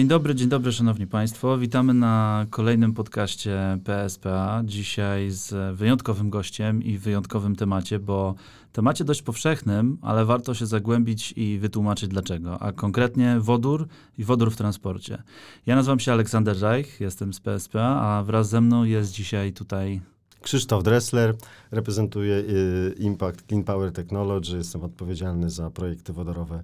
Dzień dobry, dzień dobry, szanowni państwo. Witamy na kolejnym podcaście PSPA. Dzisiaj z wyjątkowym gościem i wyjątkowym temacie, bo temacie dość powszechnym, ale warto się zagłębić i wytłumaczyć dlaczego. A konkretnie wodór i wodór w transporcie. Ja nazywam się Aleksander Reich, jestem z PSPA, a wraz ze mną jest dzisiaj tutaj Krzysztof Dressler, reprezentuję y, Impact Clean Power Technology, jestem odpowiedzialny za projekty wodorowe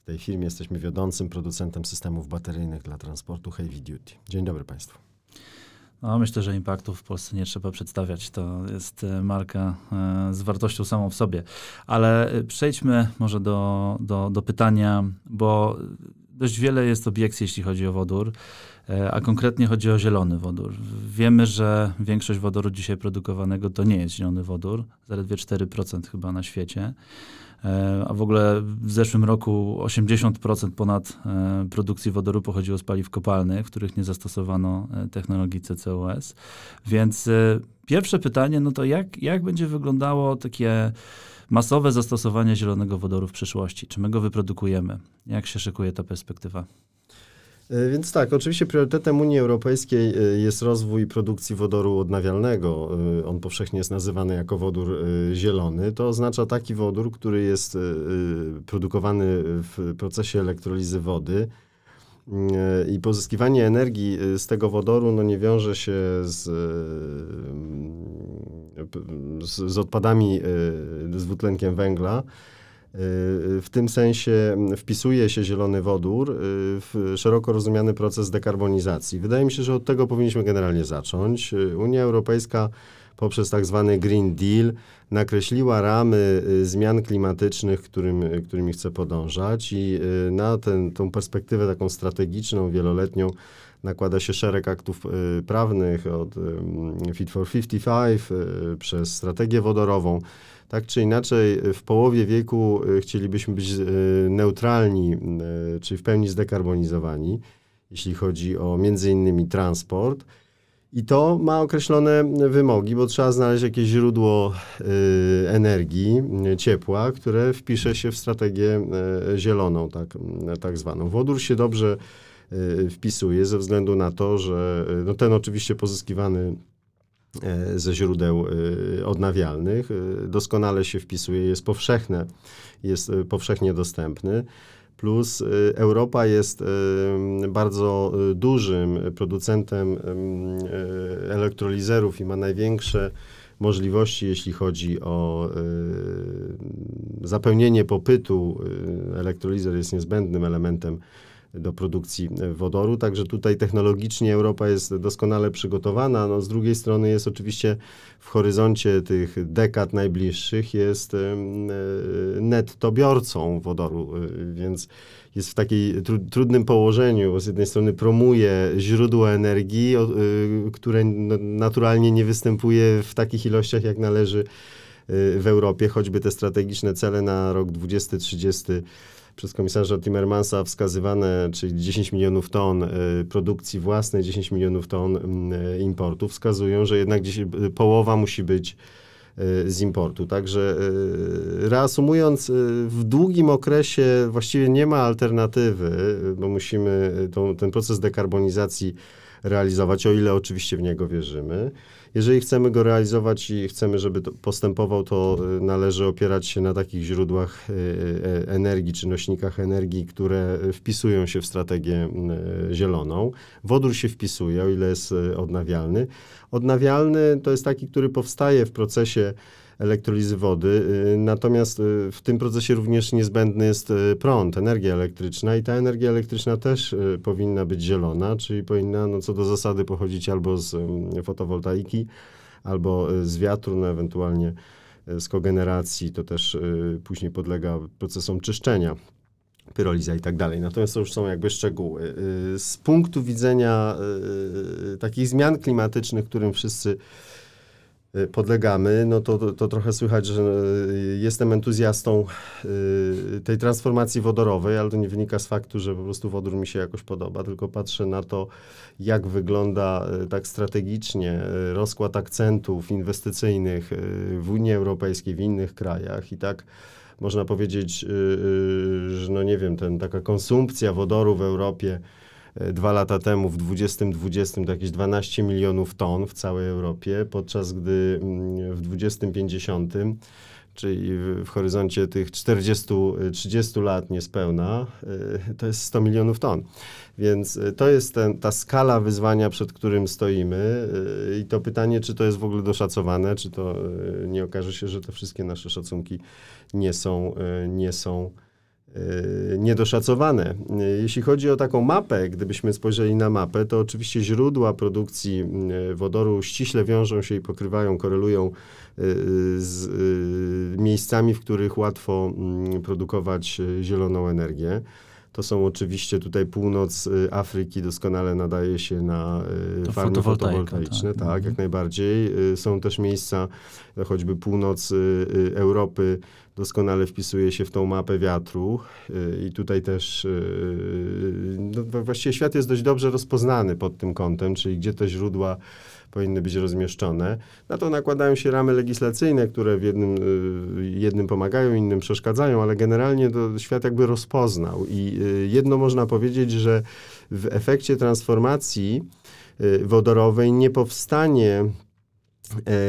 w tej firmie. Jesteśmy wiodącym producentem systemów bateryjnych dla transportu Heavy Duty. Dzień dobry Państwu. No, myślę, że Impactu w Polsce nie trzeba przedstawiać. To jest e, marka e, z wartością samą w sobie. Ale e, przejdźmy może do, do, do pytania, bo dość wiele jest obiekcji, jeśli chodzi o wodór, a konkretnie chodzi o zielony wodór. Wiemy, że większość wodoru dzisiaj produkowanego to nie jest zielony wodór, zaledwie 4% chyba na świecie. E, a w ogóle w zeszłym roku 80% ponad e, produkcji wodoru pochodziło z paliw kopalnych, w których nie zastosowano e, technologii CCUS. Więc pierwsze pytanie, no to jak, jak będzie wyglądało takie masowe zastosowanie zielonego wodoru w przyszłości? Czy my go wyprodukujemy? Jak się szykuje ta perspektywa? E, więc tak, oczywiście priorytetem Unii Europejskiej e, jest rozwój produkcji wodoru odnawialnego. E, on powszechnie jest nazywany jako wodór zielony. To oznacza taki wodór, który jest produkowany w procesie elektrolizy wody. I pozyskiwanie energii z tego wodoru no, nie wiąże się z, z, z odpadami, z dwutlenkiem węgla, w tym sensie wpisuje się zielony wodór y, w szeroko rozumiany proces dekarbonizacji. Wydaje mi się, że od tego powinniśmy generalnie zacząć. Y, Unia Europejska poprzez tak zwany Green Deal nakreśliła ramy y, zmian klimatycznych, którym, którymi chce podążać i na tę perspektywę taką strategiczną, wieloletnią nakłada się szereg aktów prawnych od Fit for 55 przez strategię wodorową, tak czy inaczej, w połowie wieku y, chcielibyśmy być y, neutralni, y, czyli w pełni zdekarbonizowani, jeśli chodzi o między innymi transport. I to ma określone wymogi, bo trzeba znaleźć jakieś źródło energii, ciepła, które wpisze się w strategię zieloną, tak, tak zwaną. Wodór się dobrze wpisuje ze względu na to, że no ten oczywiście pozyskiwany ze źródeł e, odnawialnych. E, doskonale się wpisuje, jest powszechne, jest powszechnie dostępny. Plus Europa jest bardzo dużym producentem elektrolizerów i ma największe możliwości, jeśli chodzi o zapełnienie popytu. Elektrolizer jest niezbędnym elementem do produkcji wodoru. Także tutaj technologicznie Europa jest doskonale przygotowana. No, z drugiej strony jest oczywiście w horyzoncie tych dekad najbliższych jest nettobiorcą wodoru, y, więc jest w takiej tru, trudnym położeniu. Z jednej strony promuje źródło energii, y, które naturalnie nie występuje w takich ilościach, jak należy w Europie, choćby te strategiczne cele na rok 2030 przez komisarza Timmermansa wskazywane, czyli 10 milionów ton y, produkcji własnej, 10 milionów ton y, importu, wskazują, że jednak gdzieś y, połowa musi być z importu. Także reasumując, w długim okresie właściwie nie ma alternatywy, bo musimy tą, ten proces dekarbonizacji realizować, o ile oczywiście w niego wierzymy. Jeżeli chcemy go realizować i chcemy, żeby postępował, to y, należy opierać się na takich źródłach y, y, energii czy nośnikach energii, które wpisują się w strategię zieloną. Wodór się wpisuje, o ile jest odnawialny. Odnawialny to jest taki, który powstaje w procesie elektrolizy wody. Y, natomiast y, w tym procesie również niezbędny jest y, prąd, energia elektryczna i ta energia elektryczna też powinna być zielona, czyli powinna no, co do zasady pochodzić albo z fotowoltaiki, albo z wiatru, no, ewentualnie z kogeneracji, to też później podlega procesom czyszczenia pyroliza i tak dalej. Natomiast to już są jakby szczegóły. Z punktu widzenia takich zmian klimatycznych, którym wszyscy podlegamy, no to, to, to, trochę słychać, że y, jestem entuzjastą y, tej transformacji wodorowej, ale to nie wynika z faktu, że po prostu wodór mi się jakoś podoba, tylko patrzę na to, jak wygląda tak strategicznie rozkład akcentów inwestycyjnych w Unii Europejskiej, w innych krajach i tak można powiedzieć, że no nie wiem, ten, taka konsumpcja wodoru w Europie dwa lata temu w 2020 to jakieś 12 milionów ton w całej Europie, podczas gdy mm, w 2050 czyli w, horyzoncie tych 40-30 lat niespełna, y, to jest 100 milionów ton. Więc to jest ten, ta skala wyzwania, przed którym stoimy i to pytanie, czy to jest w ogóle doszacowane, czy to nie okaże się, że te wszystkie nasze szacunki nie są, nie są niedoszacowane. Jeśli chodzi o taką mapę, gdybyśmy spojrzeli na mapę, to oczywiście źródła produkcji wodoru ściśle wiążą się i pokrywają, korelują Y, z y, miejscami, w których łatwo mm, produkować y, zieloną energię. To są oczywiście tutaj północ Afryki, doskonale nadaje się na to farmy fotowoltaiczne, tak, tak jak mhm. najbardziej. Są też miejsca, choćby północ Europy, doskonale wpisuje się w tą mapę wiatru i tutaj też no właściwie świat jest dość dobrze rozpoznany pod tym kątem, czyli gdzie te źródła powinny być rozmieszczone. Na to nakładają się ramy legislacyjne, które w jednym, y, jednym pomagają, innym przeszkadzają, ale generalnie to świat jakby rozpoznał. I y, jedno można powiedzieć, że w efekcie transformacji y, wodorowej nie powstanie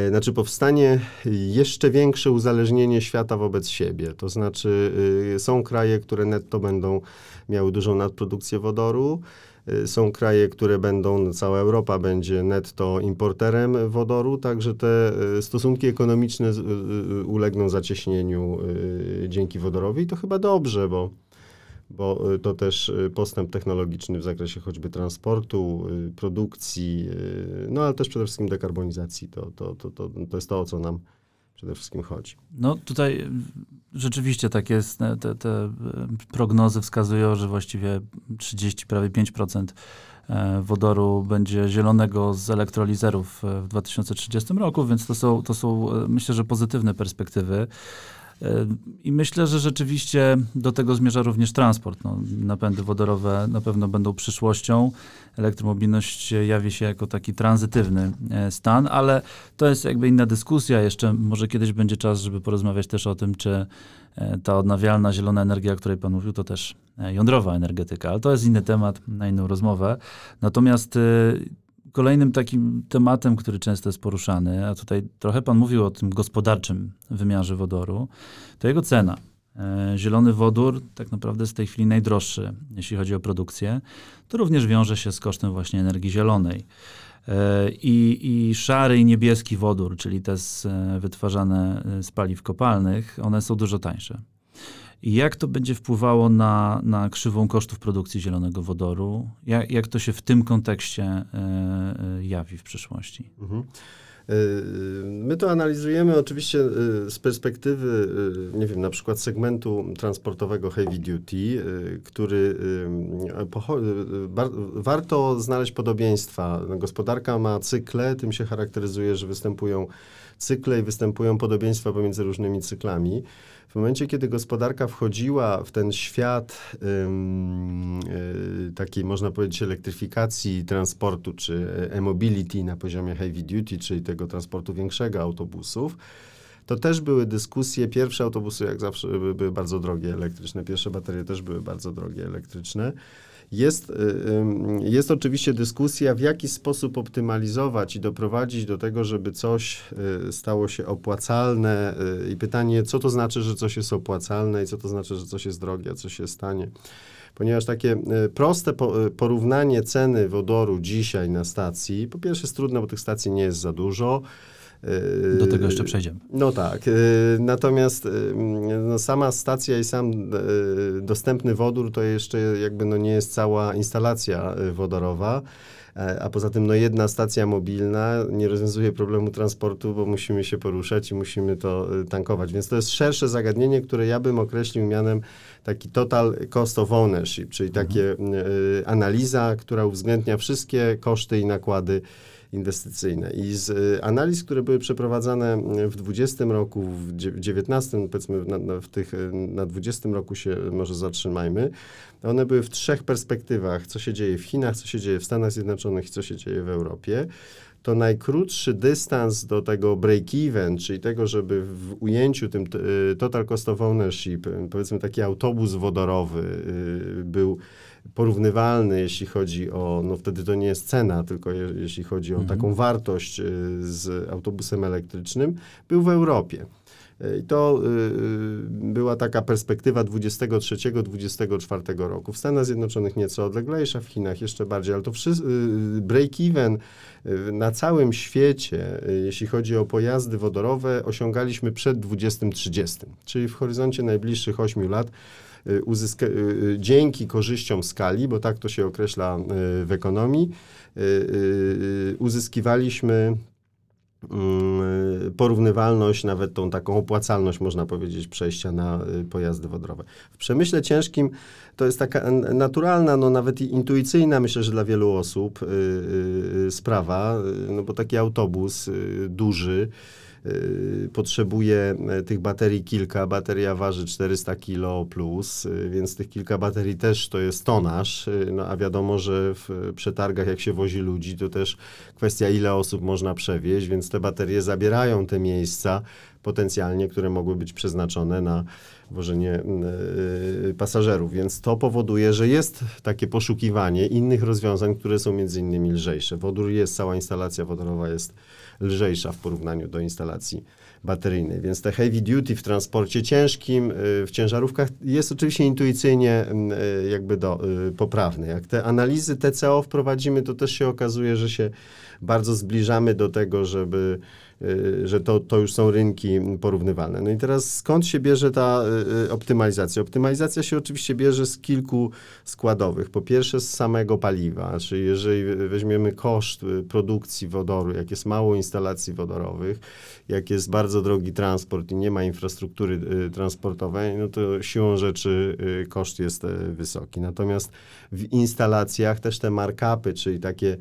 znaczy powstanie jeszcze większe uzależnienie świata wobec siebie. To znaczy y, są kraje, które netto będą miały dużą nadprodukcję wodoru, Y, są kraje, które będą, no, cała Europa będzie netto importerem wodoru, także te y, stosunki ekonomiczne ulegną zacieśnieniu dzięki wodorowi i to chyba dobrze, bo bo to też postęp technologiczny w zakresie choćby transportu, produkcji, no ale też przede wszystkim dekarbonizacji. To, to, to, to, to jest to, o co nam przede wszystkim chodzi. No tutaj rzeczywiście tak jest. Te, te prognozy wskazują, że właściwie 30, prawie 5% e, wodoru będzie zielonego z elektrolizerów e, w 2030 roku, więc to są, to są e, myślę, że pozytywne perspektywy. I myślę, że rzeczywiście do tego zmierza również transport. No, napędy wodorowe na pewno będą przyszłością. Elektromobilność jawi się jako taki tranzytywny e, stan, ale to jest jakby inna dyskusja. Jeszcze może kiedyś będzie czas, żeby porozmawiać też o tym, czy e, ta odnawialna, zielona energia, o której Pan mówił, to też e, jądrowa energetyka, ale to jest inny temat na inną rozmowę. Natomiast Kolejnym takim tematem, który często jest poruszany, a tutaj trochę Pan mówił o tym gospodarczym wymiarze wodoru, to jego cena. E, zielony wodór tak naprawdę jest w tej chwili najdroższy, jeśli chodzi o produkcję. To również wiąże się z kosztem właśnie energii zielonej. E, I, i szary i niebieski wodór, czyli te z, e, wytwarzane z paliw kopalnych, one są dużo tańsze. Jak to będzie wpływało na, na krzywą kosztów produkcji zielonego wodoru? Jak, jak to się w tym kontekście e, e, jawi w przyszłości? Mhm. My to analizujemy oczywiście z perspektywy, nie wiem, na przykład segmentu transportowego heavy duty, który warto znaleźć podobieństwa. Gospodarka ma cykle, tym się charakteryzuje, że występują cykle i występują podobieństwa pomiędzy różnymi cyklami. W momencie, kiedy gospodarka wchodziła w ten świat yy, takiej, można powiedzieć, elektryfikacji transportu, czy e-mobility na poziomie heavy duty, czyli tego transportu większego autobusów, to też były dyskusje. Pierwsze autobusy, jak zawsze, były bardzo drogie elektryczne. Pierwsze baterie też były bardzo drogie elektryczne. Jest, y, jest oczywiście dyskusja, w jaki sposób optymalizować i doprowadzić do tego, żeby coś y, stało się opłacalne y, i pytanie, co to znaczy, że coś jest opłacalne i co to znaczy, że coś jest drogie, a coś się stanie. Ponieważ takie proste porównanie ceny wodoru dzisiaj na stacji, po pierwsze jest trudne, bo tych stacji nie jest za dużo. Do tego jeszcze przejdziemy. No tak. Natomiast no, sama stacja i sam dostępny wodór to jeszcze jakby no, nie jest cała instalacja wodorowa. E, a poza tym no, jedna stacja mobilna nie rozwiązuje problemu transportu, bo musimy się poruszać i musimy to tankować. Więc to jest szersze zagadnienie, które ja bym określił mianem taki total cost of ownership, czyli mhm. takie y, analiza, która uwzględnia wszystkie koszty i nakłady inwestycyjne. I z y, analiz, które były przeprowadzane w 2020 roku, w 2019, powiedzmy na, na, w tych, y, na 2020 roku się może zatrzymajmy, one były w trzech perspektywach. Co się dzieje w Chinach, co się dzieje w Stanach Zjednoczonych i co się dzieje w Europie to najkrótszy dystans do tego break-even, czyli tego, żeby w ujęciu tym y, total cost of ownership, y, powiedzmy taki autobus wodorowy y, był porównywalny, jeśli chodzi o, no wtedy to nie jest cena, tylko je, jeśli chodzi o mhm. taką wartość z autobusem elektrycznym, był w Europie. I to y, była taka perspektywa 23-24 roku. W Stanach Zjednoczonych nieco odleglejsza, w Chinach jeszcze bardziej, ale to break-even na całym świecie, jeśli chodzi o pojazdy wodorowe, osiągaliśmy przed 2030, czyli w horyzoncie najbliższych 8 lat. Uzyska, dzięki korzyściom skali, bo tak to się określa w ekonomii, uzyskiwaliśmy Mm, porównywalność, nawet tą taką opłacalność, można powiedzieć, przejścia na y, pojazdy wodorowe. W przemyśle ciężkim to jest taka naturalna, no nawet intuicyjna, myślę, że dla wielu osób sprawa, y, no bo taki autobus duży, Y, potrzebuje e, tych baterii kilka. Bateria waży 400 kg plus, y, więc tych kilka baterii też to jest tonaż. Y, no, a wiadomo, że w przetargach, jak się wozi ludzi, to też kwestia, ile osób można przewieźć, więc te baterie zabierają te miejsca potencjalnie, które mogły być przeznaczone na wożenie yy, pasażerów. Więc to powoduje, że jest takie poszukiwanie innych rozwiązań, które są między innymi lżejsze. Wodór jest, cała instalacja wodorowa jest lżejsza w porównaniu do instalacji bateryjnej. Więc te heavy duty w transporcie ciężkim, y, w ciężarówkach jest oczywiście intuicyjnie y, jakby do. Jak te analizy TCO wprowadzimy, to też się okazuje, że się bardzo zbliżamy do tego, żeby że to, to już są rynki porównywalne. No i teraz skąd się bierze ta y, y, optymalizacja? Optymalizacja się oczywiście bierze z kilku składowych. Po pierwsze z samego paliwa, czyli jeżeli weźmiemy koszt produkcji wodoru, jak jest mało instalacji wodorowych, jak jest bardzo drogi transport i nie ma infrastruktury transportowej, no to siłą rzeczy koszt jest wysoki. Natomiast w instalacjach też te markupy, czyli takie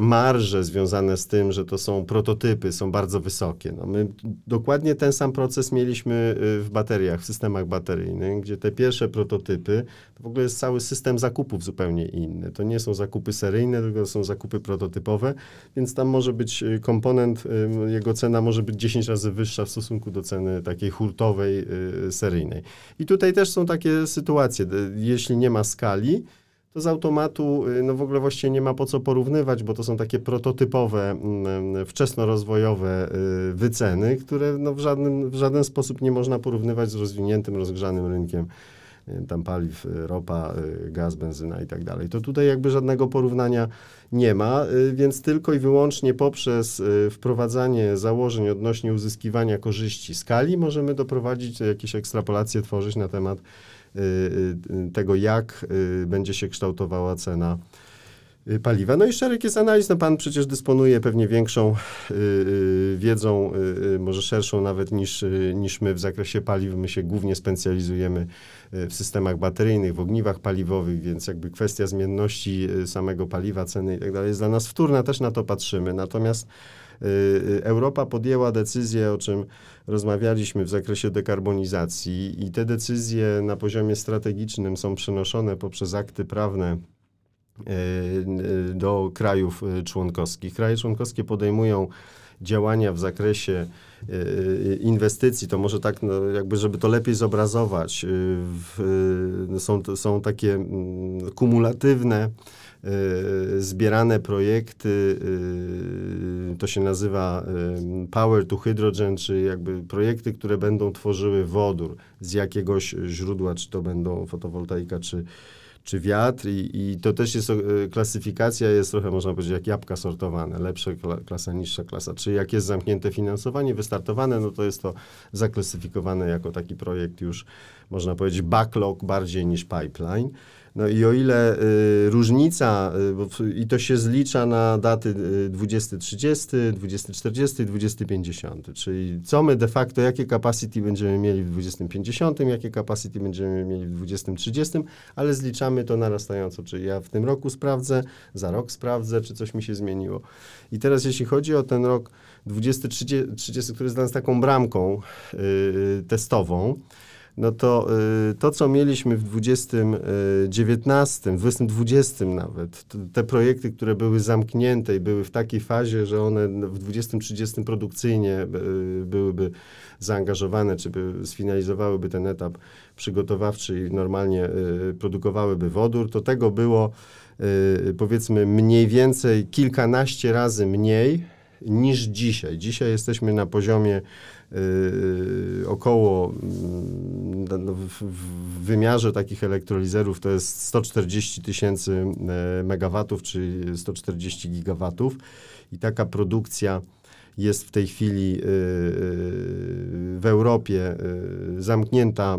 marże związane z tym, że to są prototypy, są bardzo wysokie. No my dokładnie ten sam proces mieliśmy y, w bateriach, w systemach bateryjnych, gdzie te pierwsze prototypy, to w ogóle jest cały system zakupów zupełnie inny. To nie są zakupy seryjne, tylko są zakupy prototypowe, więc tam może być y, komponent, y, jego cena może być 10 razy wyższa w stosunku do ceny takiej hurtowej, seryjnej. I tutaj też są takie sytuacje, jeśli nie ma skali, to z automatu y, no w ogóle właściwie nie ma po co porównywać, bo to są takie prototypowe, mm, wczesnorozwojowe y, wyceny, które no w, żadnym, w żaden sposób nie można porównywać z rozwiniętym, rozgrzanym rynkiem tam paliw, y, ropa, gaz, benzyna i tak dalej. To tutaj jakby żadnego porównania nie ma, więc tylko i wyłącznie poprzez wprowadzanie założeń odnośnie uzyskiwania korzyści skali możemy doprowadzić jakieś ekstrapolacje, tworzyć na temat Y, y, tego, jak y, będzie się kształtowała cena paliwa. No i szereg jest analiz. No pan przecież dysponuje pewnie większą wiedzą, może szerszą nawet niż, niż my w zakresie paliw. My się głównie specjalizujemy w systemach bateryjnych, w ogniwach paliwowych, więc jakby kwestia zmienności samego paliwa, ceny i tak dalej jest dla nas wtórna, też na to patrzymy. Natomiast Europa podjęła decyzję, o czym rozmawialiśmy w zakresie dekarbonizacji i te decyzje na poziomie strategicznym są przenoszone poprzez akty prawne e, do krajów członkowskich. Kraje członkowskie podejmują działania w zakresie inwestycji, to może tak, no, jakby, żeby to lepiej zobrazować, w, są, są takie mm, kumulatywne Y, zbierane projekty, y, to się nazywa y, Power to Hydrogen, czyli jakby projekty, które będą tworzyły wodór z jakiegoś źródła, czy to będą fotowoltaika, czy, czy wiatr. I, i to też jest, klasyfikacja jest trochę, można powiedzieć, jak jabłka sortowane, lepsza klasa, niższa klasa, czyli jak jest zamknięte finansowanie, wystartowane, no to jest to zaklasyfikowane jako taki projekt już, można powiedzieć, backlog bardziej niż pipeline. No i o ile y, różnica, y, i to się zlicza na daty y, 2030, 2040, 2050, czyli co my de facto, jakie capacity będziemy mieli w 2050, jakie capacity będziemy mieli w 2030, ale zliczamy to narastająco, czyli ja w tym roku sprawdzę, za rok sprawdzę, czy coś mi się zmieniło. I teraz jeśli chodzi o ten rok 2030, który jest dla nas taką bramką y, testową, no to y, to, co mieliśmy w 2019, w 2020 nawet, te projekty, które były zamknięte i były w takiej fazie, że one w 2030 produkcyjnie y, byłyby zaangażowane, czy by sfinalizowałyby ten etap przygotowawczy i normalnie y, produkowałyby wodór, to tego było powiedzmy mniej więcej kilkanaście razy mniej niż dzisiaj. Dzisiaj jesteśmy na poziomie y, około mm, no, w, w, wymiarze takich elektrolizerów to jest 140 tysięcy e, megawatów, czyli 140 gigawatów. I taka produkcja jest w tej chwili y, y, w Europie zamknięta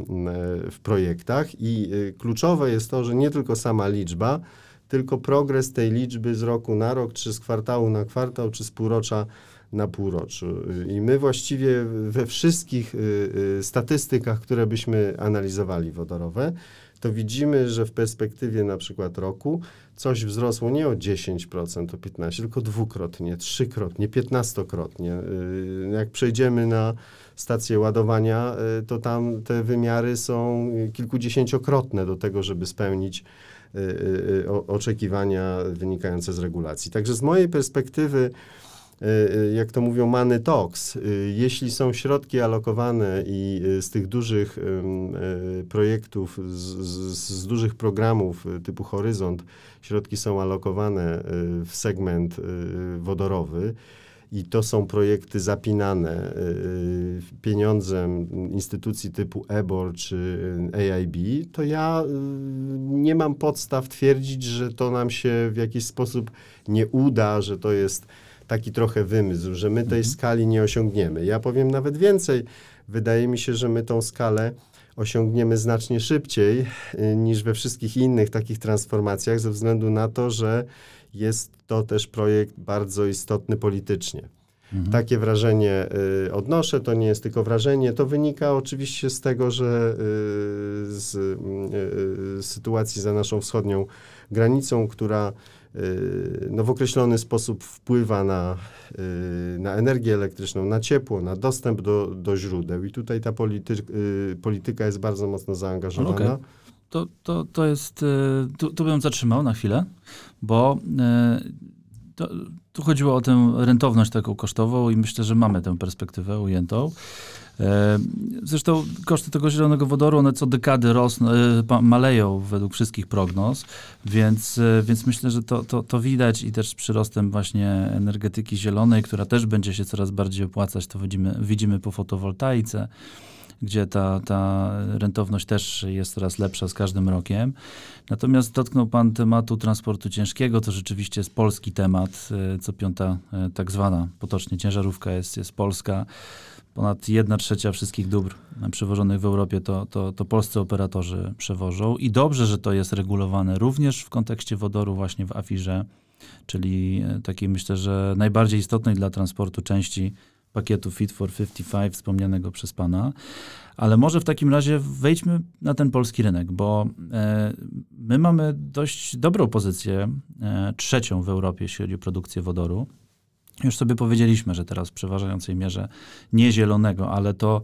w projektach. I kluczowe jest to, że nie tylko sama liczba, tylko progres tej liczby z roku na rok, czy z kwartału na kwartał, czy z półrocza na półroczu. I my właściwie we wszystkich y, y, statystykach, które byśmy analizowali wodorowe, to widzimy, że w perspektywie na przykład roku coś wzrosło nie o 10%, o 15%, tylko dwukrotnie, trzykrotnie, piętnastokrotnie. Y, jak przejdziemy na stację ładowania, to tam te wymiary są kilkudziesięciokrotne do tego, żeby spełnić oczekiwania wynikające z regulacji. Także z mojej perspektywy, jak to mówią, money talks. Jeśli są środki alokowane i z tych dużych projektów, z, z, z dużych programów typu Horyzont, środki są alokowane w segment wodorowy, i to są projekty zapinane y, y, pieniądzem instytucji typu EBOR czy AIB, to ja y, nie mam podstaw twierdzić, że to nam się w jakiś sposób nie uda, że to jest taki trochę wymysł, że my tej mhm. skali nie osiągniemy. Ja powiem nawet więcej. Wydaje mi się, że my tą skalę osiągniemy znacznie szybciej niż we wszystkich innych takich transformacjach, ze względu na to, że jest to też projekt bardzo istotny politycznie. Mhm. Takie wrażenie y, odnoszę, to nie jest tylko wrażenie, to wynika oczywiście z tego, że y, z y, sytuacji za naszą wschodnią granicą, która y, no, w określony sposób wpływa na, y, na energię elektryczną, na ciepło, na dostęp do, do źródeł. I tutaj ta y, polityka jest bardzo mocno zaangażowana. Okay to, to, to jest, tu, tu bym zatrzymał na chwilę, bo to, tu chodziło o tę rentowność taką kosztową i myślę, że mamy tę perspektywę ujętą. E, zresztą koszty tego zielonego wodoru, one co dekady rosną, maleją według wszystkich prognoz, więc, więc myślę, że to, to, to widać i też przyrostem właśnie energetyki zielonej, która też będzie się coraz bardziej opłacać, to widzimy, widzimy po fotowoltaice gdzie ta, ta rentowność też jest coraz lepsza z każdym rokiem. Natomiast dotknął Pan tematu transportu ciężkiego, to rzeczywiście jest polski temat. E, co piąta e, tak zwana potocznie ciężarówka jest, jest polska. Ponad jedna trzecia wszystkich dóbr przewożonych w Europie to, to, to polscy operatorzy przewożą. I dobrze, że to jest regulowane również w kontekście wodoru właśnie w AFIRze, czyli e, takiej myślę, że najbardziej istotnej dla transportu części pakietu Fit for 55 wspomnianego przez pana. Ale może w takim razie wejdźmy na ten polski rynek, bo e, my mamy dość dobrą pozycję, e, trzecią w Europie, jeśli chodzi o produkcję wodoru. Już sobie powiedzieliśmy, że teraz w przeważającej mierze nie zielonego, ale to,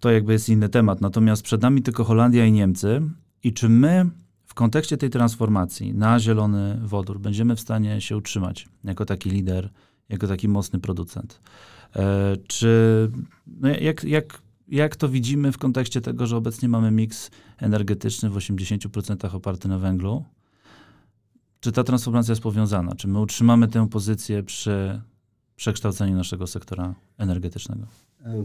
to jakby jest inny temat. Natomiast przed nami tylko Holandia i Niemcy. I czy my w kontekście tej transformacji na zielony wodór będziemy w stanie się utrzymać jako taki lider, jako taki mocny producent? E, czy no jak, jak, jak to widzimy w kontekście tego, że obecnie mamy miks energetyczny w 80% oparty na węglu? Czy ta transformacja jest powiązana? Czy my utrzymamy tę pozycję przy przekształceniu naszego sektora energetycznego? E,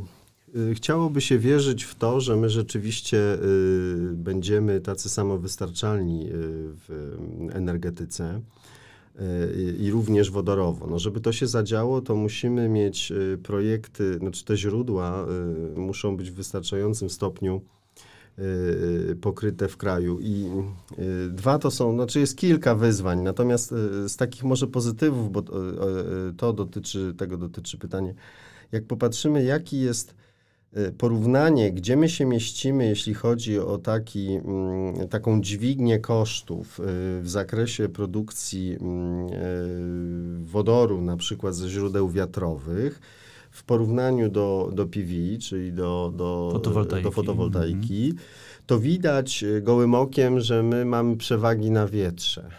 e, chciałoby się wierzyć w to, że my rzeczywiście będziemy tacy samowystarczalni w energetyce i również wodorowo. No, żeby to się zadziało, to musimy mieć y, projekty, znaczy te źródła y, muszą być w wystarczającym stopniu y, pokryte w kraju. I dwa to są, znaczy jest kilka wyzwań, natomiast z takich może pozytywów, bo to dotyczy, tego dotyczy pytanie, jak popatrzymy, jaki jest Y, porównanie, gdzie my się mieścimy, jeśli chodzi o taki, mm, taką dźwignię kosztów y, w zakresie produkcji mm, y, wodoru, na przykład ze źródeł wiatrowych, w porównaniu do, do PV, czyli do, do fotowoltaiki, do fotowoltaiki to widać gołym okiem, że my mamy przewagi na wietrze.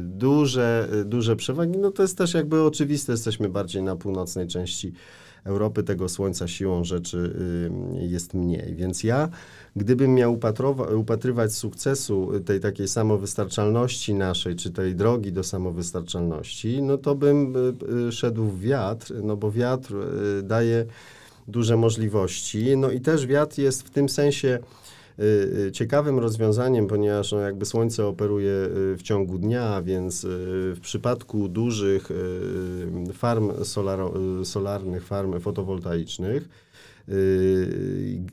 Duże, duże przewagi, no to jest też jakby oczywiste, jesteśmy bardziej na północnej części Europy tego słońca siłą rzeczy jest mniej. Więc ja, gdybym miał upatrywać sukcesu tej takiej samowystarczalności naszej, czy tej drogi do samowystarczalności, no to bym y, y, szedł w wiatr, no bo wiatr y, daje duże możliwości. No i też wiatr jest w tym sensie Y, y, ciekawym rozwiązaniem, ponieważ no, jakby Słońce operuje y, w ciągu dnia, więc w przypadku dużych farm solarnych, farm fotowoltaicznych,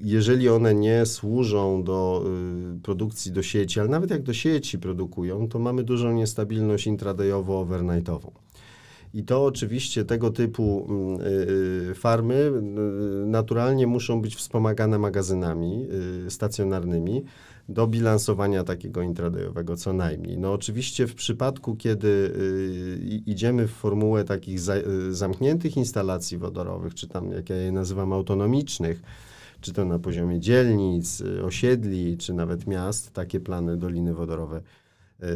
jeżeli one nie służą do produkcji do sieci, ale nawet jak do sieci produkują, to mamy dużą niestabilność intradayowo-overnightową. I to oczywiście tego typu mm, y, y, farmy y, naturalnie muszą być wspomagane magazynami stacjonarnymi do bilansowania takiego intradayowego co najmniej. No oczywiście w przypadku, kiedy idziemy w formułę takich zamkniętych instalacji wodorowych, czy tam jak ja je nazywam autonomicznych, czy to na poziomie dzielnic, osiedli, czy nawet miast, takie plany doliny wodorowe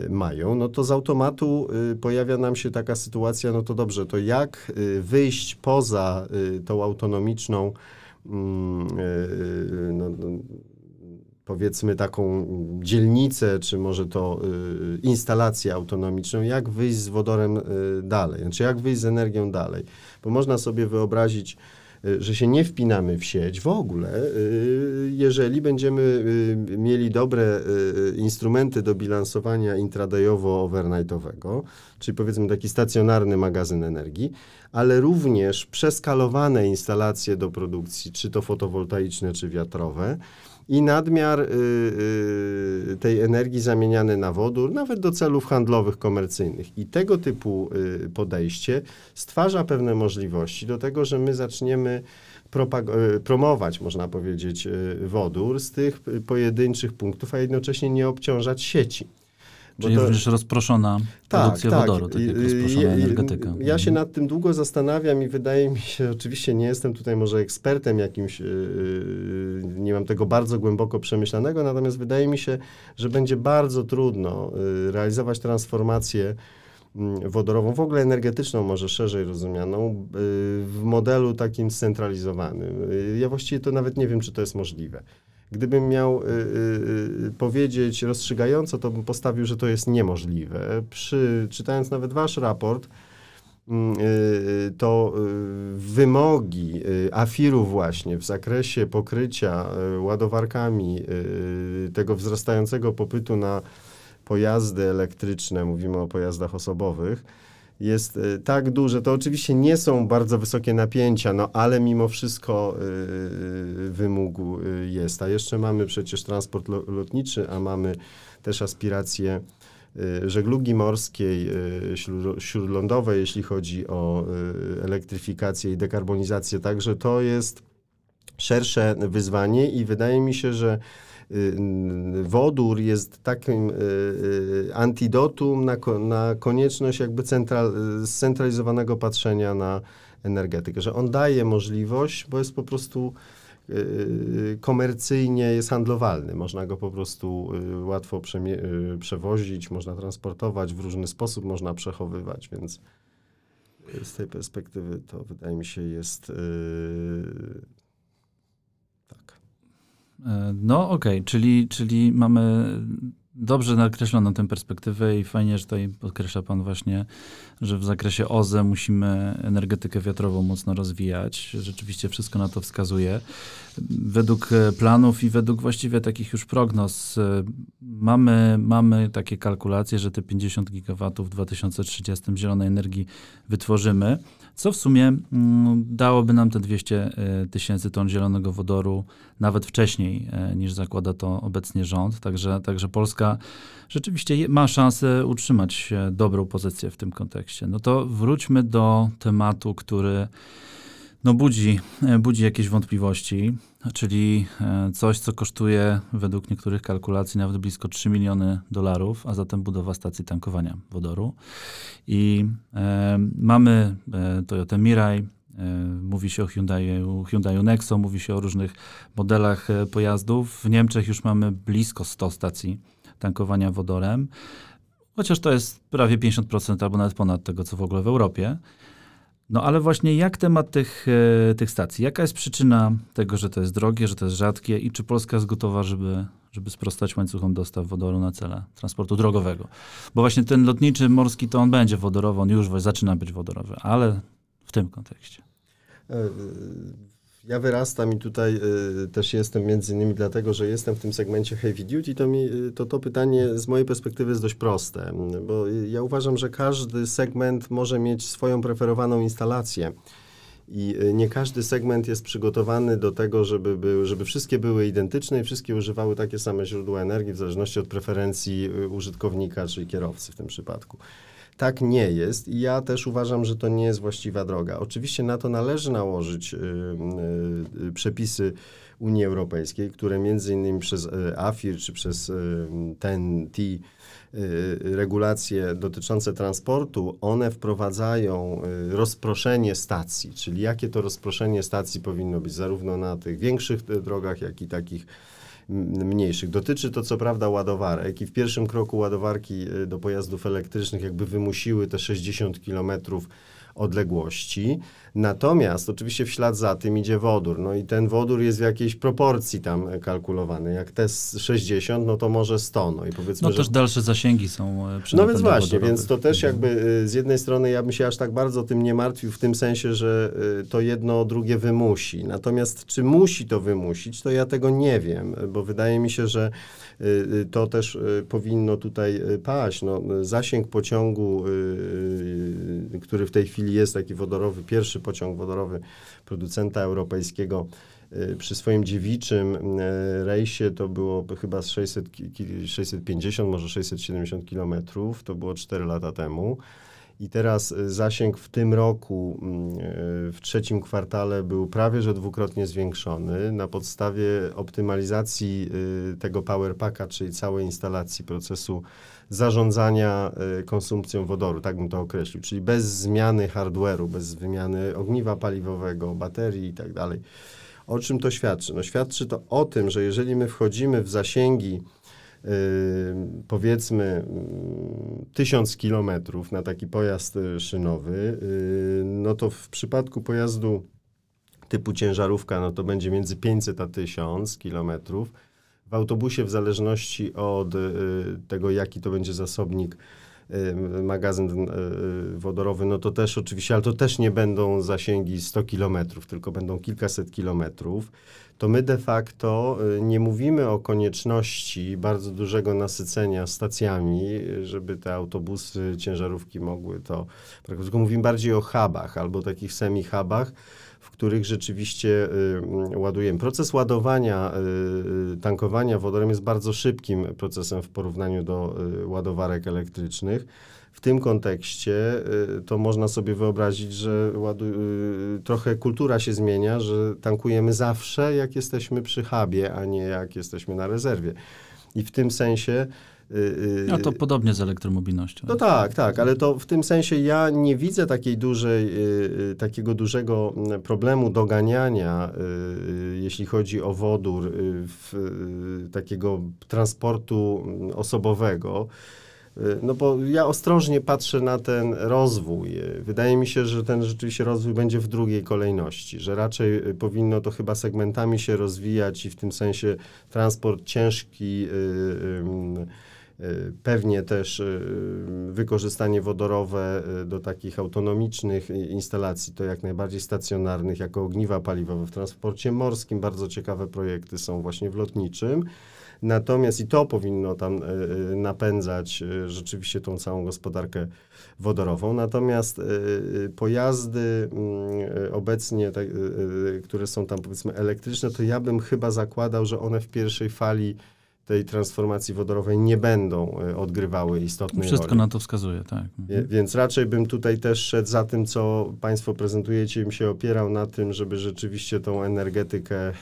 mają, no to z automatu y, pojawia nam się taka sytuacja, no to dobrze, to jak y, wyjść poza tą autonomiczną, mm, no, no, powiedzmy taką dzielnicę, czy może to instalację autonomiczną, jak wyjść z wodorem dalej, znaczy jak wyjść z energią dalej. Bo można sobie wyobrazić, Y, że się nie wpinamy w sieć w ogóle, y, jeżeli będziemy y, mieli dobre instrumenty do bilansowania intradayowo-overnightowego, czyli powiedzmy taki stacjonarny magazyn energii, ale również przeskalowane instalacje do produkcji, czy to fotowoltaiczne, czy wiatrowe, i nadmiar y, y, tej energii zamieniany na wodór, nawet do celów handlowych, komercyjnych. I tego typu y, podejście stwarza pewne możliwości do tego, że my zaczniemy y, promować, można powiedzieć, y, wodór z tych pojedynczych punktów, a jednocześnie nie obciążać sieci. Czyli to, również rozproszona tak, produkcja tak. wodoru, tak jak rozproszona energetyka. Ja się nad tym długo zastanawiam i wydaje mi się, oczywiście nie jestem tutaj może ekspertem jakimś, yy, nie mam tego bardzo głęboko przemyślanego, natomiast wydaje mi się, że będzie bardzo trudno yy, realizować transformację mm, wodorową, w ogóle energetyczną, może szerzej rozumianą, yy, w modelu takim scentralizowanym. Ja właściwie to nawet nie wiem, czy to jest możliwe. Gdybym miał y, y, y, powiedzieć rozstrzygająco, to bym postawił, że to jest niemożliwe. Przy, czytając nawet wasz raport, mm, y, to y, wymogi AFIR-u właśnie w zakresie pokrycia ładowarkami tego wzrastającego popytu na pojazdy elektryczne, mówimy o pojazdach osobowych, jest y, tak duże. To oczywiście nie są bardzo wysokie napięcia, no ale mimo wszystko y, y, wymóg jest. A jeszcze mamy przecież transport lotniczy, a mamy też aspiracje żeglugi morskiej, śródlądowej, jeśli chodzi o elektryfikację i dekarbonizację. Także to jest szersze wyzwanie i wydaje mi się, że wodór jest takim y, y, antidotum na, na konieczność jakby central, scentralizowanego patrzenia na energetykę, że on daje możliwość, bo jest po prostu komercyjnie jest handlowalny. Można go po prostu łatwo przewozić, można transportować w różny sposób, można przechowywać, więc z tej perspektywy to wydaje mi się jest no okej, okay. czyli, czyli mamy dobrze nakreśloną tę perspektywę i fajnie, że tutaj podkreśla Pan właśnie, że w zakresie OZE musimy energetykę wiatrową mocno rozwijać. Rzeczywiście wszystko na to wskazuje. Według e, planów i według właściwie takich już prognoz e, mamy, mamy takie kalkulacje, że te 50 gigawatów w 2030 zielonej energii wytworzymy, co w sumie mm, dałoby nam te 200 e, tysięcy ton zielonego wodoru nawet wcześniej niż zakłada to obecnie rząd. Także, także Polska rzeczywiście ma szansę utrzymać dobrą pozycję w tym kontekście. No to wróćmy do tematu, który no budzi, e, budzi jakieś wątpliwości, czyli e, coś, co kosztuje według niektórych kalkulacji nawet blisko 3 miliony dolarów, a zatem budowa stacji tankowania wodoru. I e, mamy e, Toyota Mirai, Mówi się o Hyundaiu, Hyundaiu Nexo, mówi się o różnych modelach pojazdów. W Niemczech już mamy blisko 100 stacji tankowania wodorem, chociaż to jest prawie 50% albo nawet ponad tego, co w ogóle w Europie. No ale właśnie jak temat tych, e, tych stacji? Jaka jest przyczyna tego, że to jest drogie, że to jest rzadkie i czy Polska jest gotowa, żeby, żeby sprostać łańcuchom dostaw wodoru na cele transportu drogowego? Bo właśnie ten lotniczy, morski to on będzie wodorowy, on już zaczyna być wodorowy, ale w tym kontekście. Ja wyrastam i tutaj y, też jestem między innymi dlatego, że jestem w tym segmencie heavy duty, to, mi, y, to to pytanie z mojej perspektywy jest dość proste, bo ja uważam, że każdy segment może mieć swoją preferowaną instalację. I y, nie każdy segment jest przygotowany do tego, żeby, był, żeby wszystkie były identyczne i wszystkie używały takie same źródła energii w zależności od preferencji użytkownika, czyli kierowcy w tym przypadku. Tak nie jest i ja też uważam, że to nie jest właściwa droga. Oczywiście na to należy nałożyć y, y, przepisy Unii Europejskiej, które między innymi przez y, AFIR czy przez TEN-T regulacje dotyczące transportu, one wprowadzają rozproszenie stacji, czyli jakie to rozproszenie stacji powinno być zarówno na tych większych drogach, jak i takich mniejszych. Dotyczy to co prawda ładowarek i w pierwszym kroku ładowarki y, do pojazdów elektrycznych jakby wymusiły te 60 kilometrów odległości. Natomiast oczywiście w ślad za tym idzie wodór. No i ten wodór jest w jakiejś proporcji tam kalkulowany. Jak te 60, no to może 100. No i powiedzmy, No że... też dalsze zasięgi są e, przy No więc właśnie, więc to też jakby e, z jednej strony ja bym się aż tak bardzo tym nie martwił w tym sensie, że e, to jedno drugie wymusi. Natomiast czy musi to wymusić, to ja tego nie wiem, bo wydaje mi się, że to też powinno tutaj paść. No, zasięg pociągu, który w tej chwili jest taki wodorowy, pierwszy pociąg wodorowy producenta europejskiego y, przy swoim dziewiczym y, rejsie to było chyba 600, 650, może 670 kilometrów, to było 4 lata temu. I teraz y, zasięg w tym roku, w trzecim kwartale, był prawie że dwukrotnie zwiększony na podstawie optymalizacji tego Powerpacka, czyli całej instalacji procesu zarządzania y, konsumpcją wodoru, tak bym to określił, czyli bez zmiany hardware'u, bez wymiany ogniwa paliwowego, baterii i tak. O czym to świadczy? No, świadczy to o tym, że jeżeli my wchodzimy w zasięgi powiedzmy yy, 1000 kilometrów na taki pojazd y, szynowy, yy, no to w przypadku pojazdu typu ciężarówka, no to będzie między 500 a 1000 kilometrów. W autobusie, w zależności od y, tego, jaki to będzie zasobnik, y, magazyn y, wodorowy, no to też oczywiście, ale to też nie będą zasięgi 100 kilometrów, tylko będą kilkaset kilometrów, to my de facto nie mówimy o konieczności bardzo dużego nasycenia stacjami, żeby te autobusy, ciężarówki mogły to, tylko mówimy bardziej o hubach albo takich semi-hubach, których rzeczywiście y, ładujemy. Proces ładowania, y, y, tankowania wodorem jest bardzo szybkim procesem w porównaniu do ładowarek elektrycznych. W tym kontekście to można sobie wyobrazić, że ładu, trochę kultura się zmienia, że tankujemy zawsze, jak jesteśmy przy hubie, a nie jak jesteśmy na rezerwie. I w tym sensie no to podobnie z elektromobilnością. No tak, tak, ale to w tym sensie ja nie widzę takiej dużej, y, takiego dużego mm, problemu doganiania, jeśli chodzi o wodór, w, takiego transportu mm, osobowego. No bo ja ostrożnie patrzę na ten rozwój. Wydaje mi się, że ten rzeczywiście rozwój będzie w drugiej kolejności, że raczej powinno to chyba segmentami się rozwijać i w tym sensie transport ciężki. Y, pewnie też y, wykorzystanie wodorowe y, do takich autonomicznych instalacji, to jak najbardziej stacjonarnych, jako ogniwa paliwowe w transporcie morskim. Bardzo ciekawe projekty są właśnie w lotniczym. Natomiast i to powinno tam napędzać rzeczywiście tą całą gospodarkę wodorową. Natomiast pojazdy mm, obecnie, które są tam powiedzmy elektryczne, to ja bym chyba zakładał, że one w pierwszej fali tej transformacji wodorowej nie będą e, odgrywały istotnej Wszystko roli. na to wskazuje, tak. Mhm. Więc raczej bym tutaj też szedł za tym, co Państwo prezentujecie, bym się opierał na tym, żeby rzeczywiście tą energetykę y,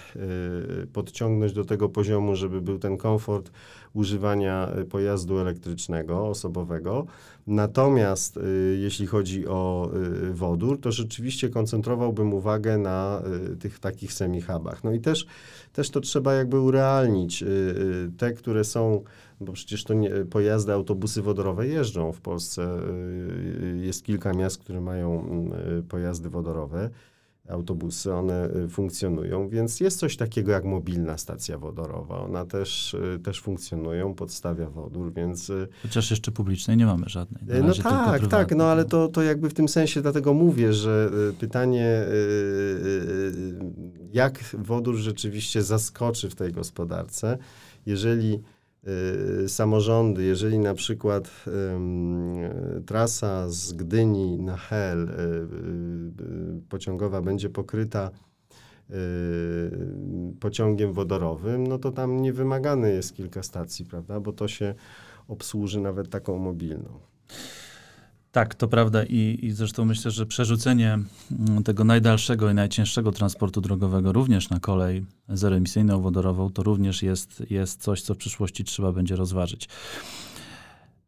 podciągnąć do tego poziomu, żeby był ten komfort używania e, pojazdu elektrycznego, osobowego. Natomiast y, jeśli chodzi o y, wodór, to rzeczywiście koncentrowałbym uwagę na y, tych takich semi-hubach. No i też, też to trzeba jakby urealnić. Te, które są, bo przecież to nie, pojazdy, autobusy wodorowe jeżdżą w Polsce. Jest kilka miast, które mają y, pojazdy wodorowe autobusy, one y, funkcjonują, więc jest coś takiego jak mobilna stacja wodorowa. Ona też, y, też funkcjonują, podstawia wodór, więc... y, Chociaż jeszcze publicznej nie mamy żadnej. Na No tak, tak, no ale to, to jakby w tym sensie dlatego mówię, że pytanie, jak wodór rzeczywiście zaskoczy w tej gospodarce, jeżeli samorządy, jeżeli na przykład y, trasa z Gdyni na Hel y, y, y, pociągowa będzie pokryta y, pociągiem wodorowym, no to tam nie wymagane jest kilka stacji, prawda, bo to się obsłuży nawet taką mobilną. Tak, to prawda i, i zresztą myślę, że przerzucenie mm, tego najdalszego i najcięższego transportu drogowego również na kolej zeroemisyjną, wodorową, to również jest, jest coś, co w przyszłości trzeba będzie rozważyć.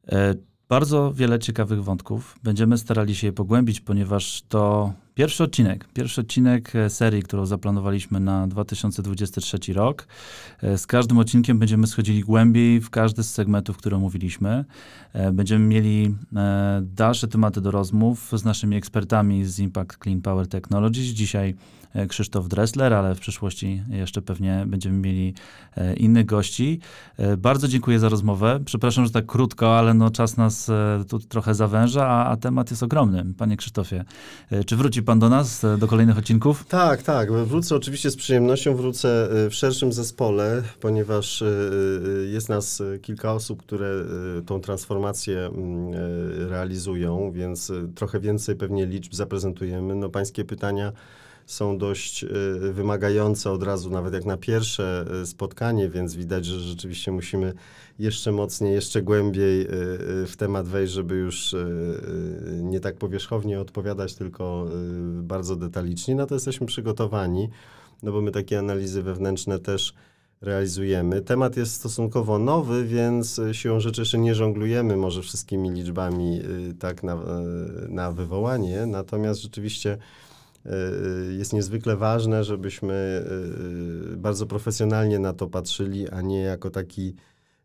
E, Bardzo wiele ciekawych wątków. Będziemy starali się je pogłębić, ponieważ to pierwszy odcinek, pierwszy odcinek e, serii, którą zaplanowaliśmy na 2023 rok. E, Z każdym odcinkiem będziemy schodzili głębiej w każdy z segmentów, które omówiliśmy. E, Będziemy mieli dalsze tematy do rozmów z naszymi ekspertami z Impact Clean Power Technologies. Dzisiaj Krzysztof Dressler, ale w przyszłości jeszcze pewnie będziemy mieli e, innych gości. E, Bardzo dziękuję za rozmowę. Przepraszam, że tak krótko, ale no czas nas e, tu trochę zawęża, a, a temat jest ogromny. Panie Krzysztofie, e, czy wróci pan do nas, e, do kolejnych odcinków? Tak, tak. Wrócę oczywiście z przyjemnością, wrócę w szerszym zespole, ponieważ jest nas kilka osób, które tą transformację mm, realizują, więc trochę więcej pewnie liczb zaprezentujemy. No, pańskie pytania są dość y, wymagające od razu, nawet jak na pierwsze y, spotkanie, więc widać, że rzeczywiście musimy jeszcze mocniej, jeszcze głębiej y, w temat wejść, żeby już nie tak powierzchownie odpowiadać, tylko bardzo detalicznie. Na to jesteśmy przygotowani, no bo my takie analizy wewnętrzne też realizujemy. Temat jest stosunkowo nowy, więc siłą rzeczy jeszcze nie żonglujemy może wszystkimi liczbami tak na, na wywołanie, natomiast rzeczywiście jest niezwykle ważne, żebyśmy y, y, bardzo profesjonalnie na to patrzyli, a nie jako taki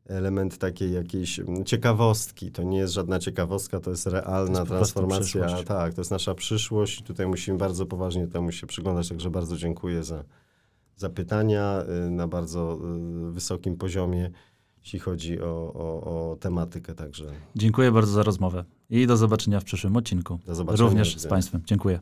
element takiej jakiejś mm, ciekawostki. To nie jest żadna ciekawostka, to jest realna To jest transformacja. Tak, to jest nasza przyszłość i tutaj musimy bardzo poważnie temu się przyglądać, także bardzo dziękuję za, za pytania y, na bardzo y, wysokim poziomie, jeśli chodzi o, o, o tematykę, także Dziękuję bardzo za rozmowę i do zobaczenia w przyszłym odcinku. do zobaczenia. Również z. Państwem. Dziękuję.